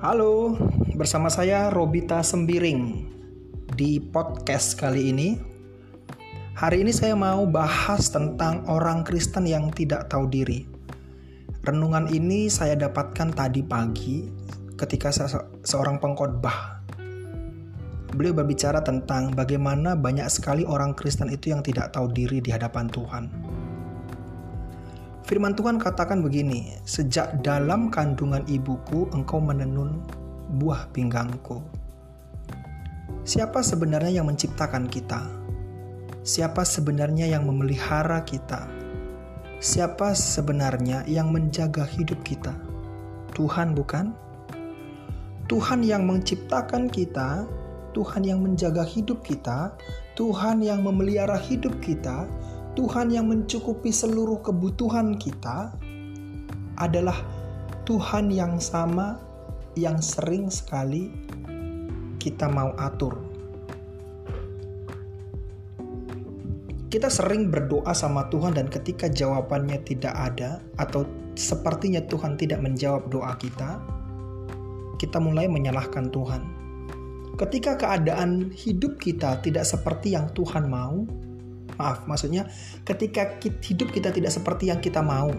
Halo, bersama saya Robita Sembiring di podcast kali ini. Hari ini saya mau bahas tentang orang Kristen yang tidak tahu diri. Renungan ini saya dapatkan tadi pagi ketika seorang pengkhotbah. Beliau berbicara tentang bagaimana banyak sekali orang Kristen itu yang tidak tahu diri di hadapan Tuhan. Firman Tuhan katakan begini, "Sejak dalam kandungan ibuku engkau menenun buah pinggangku." Siapa sebenarnya yang menciptakan kita? Siapa sebenarnya yang memelihara kita? Siapa sebenarnya yang menjaga hidup kita? Tuhan bukan? Tuhan yang menciptakan kita, Tuhan yang menjaga hidup kita, Tuhan yang memelihara hidup kita, Tuhan yang mencukupi seluruh kebutuhan kita adalah Tuhan yang sama yang sering sekali kita mau atur. Kita sering berdoa sama Tuhan dan ketika jawabannya tidak ada atau sepertinya Tuhan tidak menjawab doa kita, kita mulai menyalahkan Tuhan. Ketika keadaan hidup kita tidak seperti yang Tuhan mau, Maaf, maksudnya ketika hidup kita tidak seperti yang kita mau,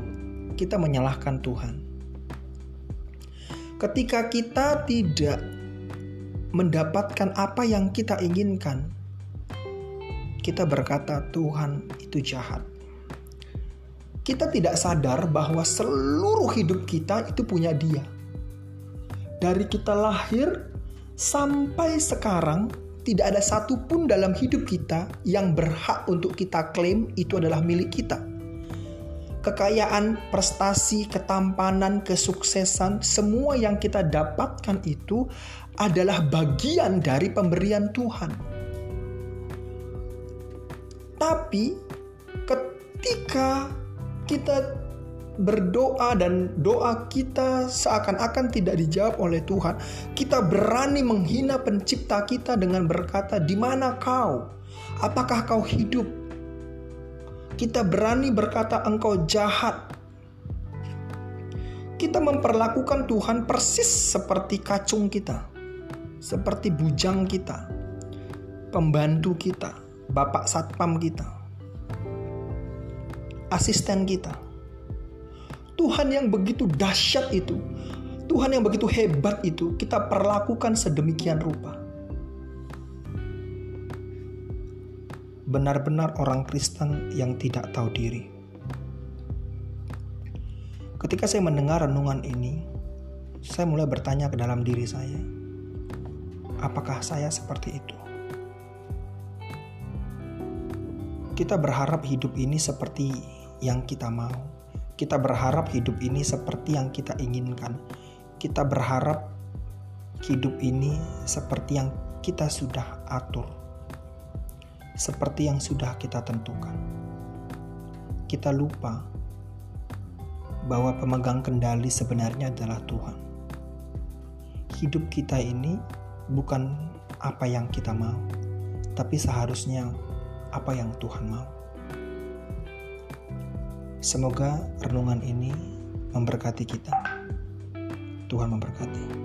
kita menyalahkan Tuhan. Ketika kita tidak mendapatkan apa yang kita inginkan, kita berkata Tuhan itu jahat. Kita tidak sadar bahwa seluruh hidup kita itu punya Dia. Dari kita lahir sampai sekarang, tidak ada satupun dalam hidup kita yang berhak untuk kita klaim itu adalah milik kita. Kekayaan, prestasi, ketampanan, kesuksesan, semua yang kita dapatkan itu adalah bagian dari pemberian Tuhan. Tapi ketika kita berdoa dan doa kita seakan-akan tidak dijawab oleh Tuhan, kita berani menghina pencipta kita dengan berkata, "Di mana kau? Apakah kau hidup?" Kita berani berkata, "Engkau jahat." Kita memperlakukan Tuhan persis seperti kacung kita, seperti bujang kita, pembantu kita, bapak satpam kita, asisten kita Tuhan yang begitu dahsyat itu, Tuhan yang begitu hebat itu, kita perlakukan sedemikian rupa. Benar-benar orang Kristen yang tidak tahu diri. Ketika saya mendengar renungan ini, saya mulai bertanya ke dalam diri saya, apakah saya seperti itu? Kita berharap hidup ini seperti yang kita mau kita berharap hidup ini seperti yang kita inginkan. Kita berharap hidup ini seperti yang kita sudah atur, seperti yang sudah kita tentukan. Kita lupa bahwa pemegang kendali sebenarnya adalah Tuhan. Hidup kita ini bukan apa yang kita mau, tapi seharusnya apa yang Tuhan mau. Semoga renungan ini memberkati kita. Tuhan memberkati.